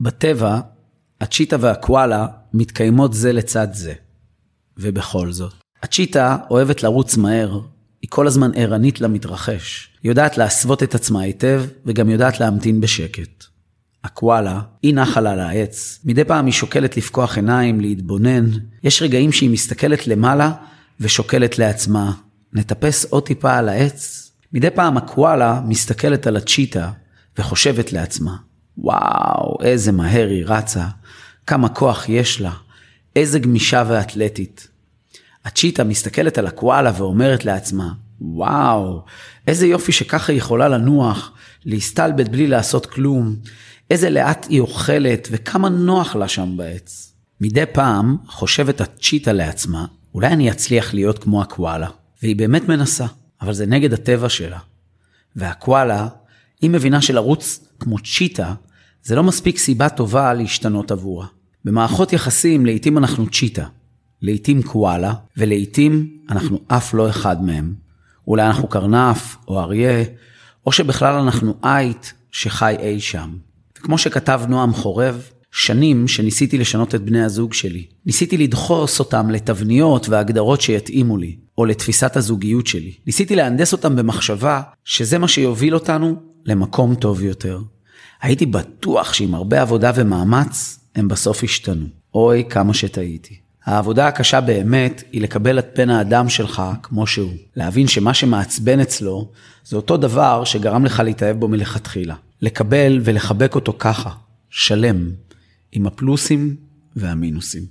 בטבע, הצ'יטה והקואלה מתקיימות זה לצד זה. ובכל זאת. הצ'יטה אוהבת לרוץ מהר, היא כל הזמן ערנית למתרחש. היא יודעת להסוות את עצמה היטב, וגם יודעת להמתין בשקט. הקואלה, היא נחה לה על העץ. מדי פעם היא שוקלת לפקוח עיניים, להתבונן. יש רגעים שהיא מסתכלת למעלה ושוקלת לעצמה, נטפס עוד טיפה על העץ? מדי פעם הקואלה מסתכלת על הצ'יטה וחושבת לעצמה, וואו, איזה מהר היא רצה, כמה כוח יש לה, איזה גמישה ואתלטית. הצ'יטה מסתכלת על הקואלה ואומרת לעצמה, וואו, איזה יופי שככה היא יכולה לנוח, להסתלבט בלי לעשות כלום, איזה לאט היא אוכלת וכמה נוח לה שם בעץ. מדי פעם חושבת הצ'יטה לעצמה, אולי אני אצליח להיות כמו הקואלה. והיא באמת מנסה, אבל זה נגד הטבע שלה. והקואלה, היא מבינה שלרוץ כמו צ'יטה, זה לא מספיק סיבה טובה להשתנות עבורה. במערכות יחסים לעתים אנחנו צ'יטה, לעתים קואלה, ולעתים אנחנו אף לא אחד מהם. אולי אנחנו קרנף או אריה, או שבכלל אנחנו עית שחי אי שם. וכמו שכתב נועם חורב, שנים שניסיתי לשנות את בני הזוג שלי. ניסיתי לדחוס אותם לתבניות והגדרות שיתאימו לי, או לתפיסת הזוגיות שלי. ניסיתי להנדס אותם במחשבה שזה מה שיוביל אותנו למקום טוב יותר. הייתי בטוח שעם הרבה עבודה ומאמץ, הם בסוף ישתנו. אוי, כמה שטעיתי. העבודה הקשה באמת היא לקבל את פן האדם שלך כמו שהוא. להבין שמה שמעצבן אצלו זה אותו דבר שגרם לך להתאהב בו מלכתחילה. לקבל ולחבק אותו ככה, שלם, עם הפלוסים והמינוסים.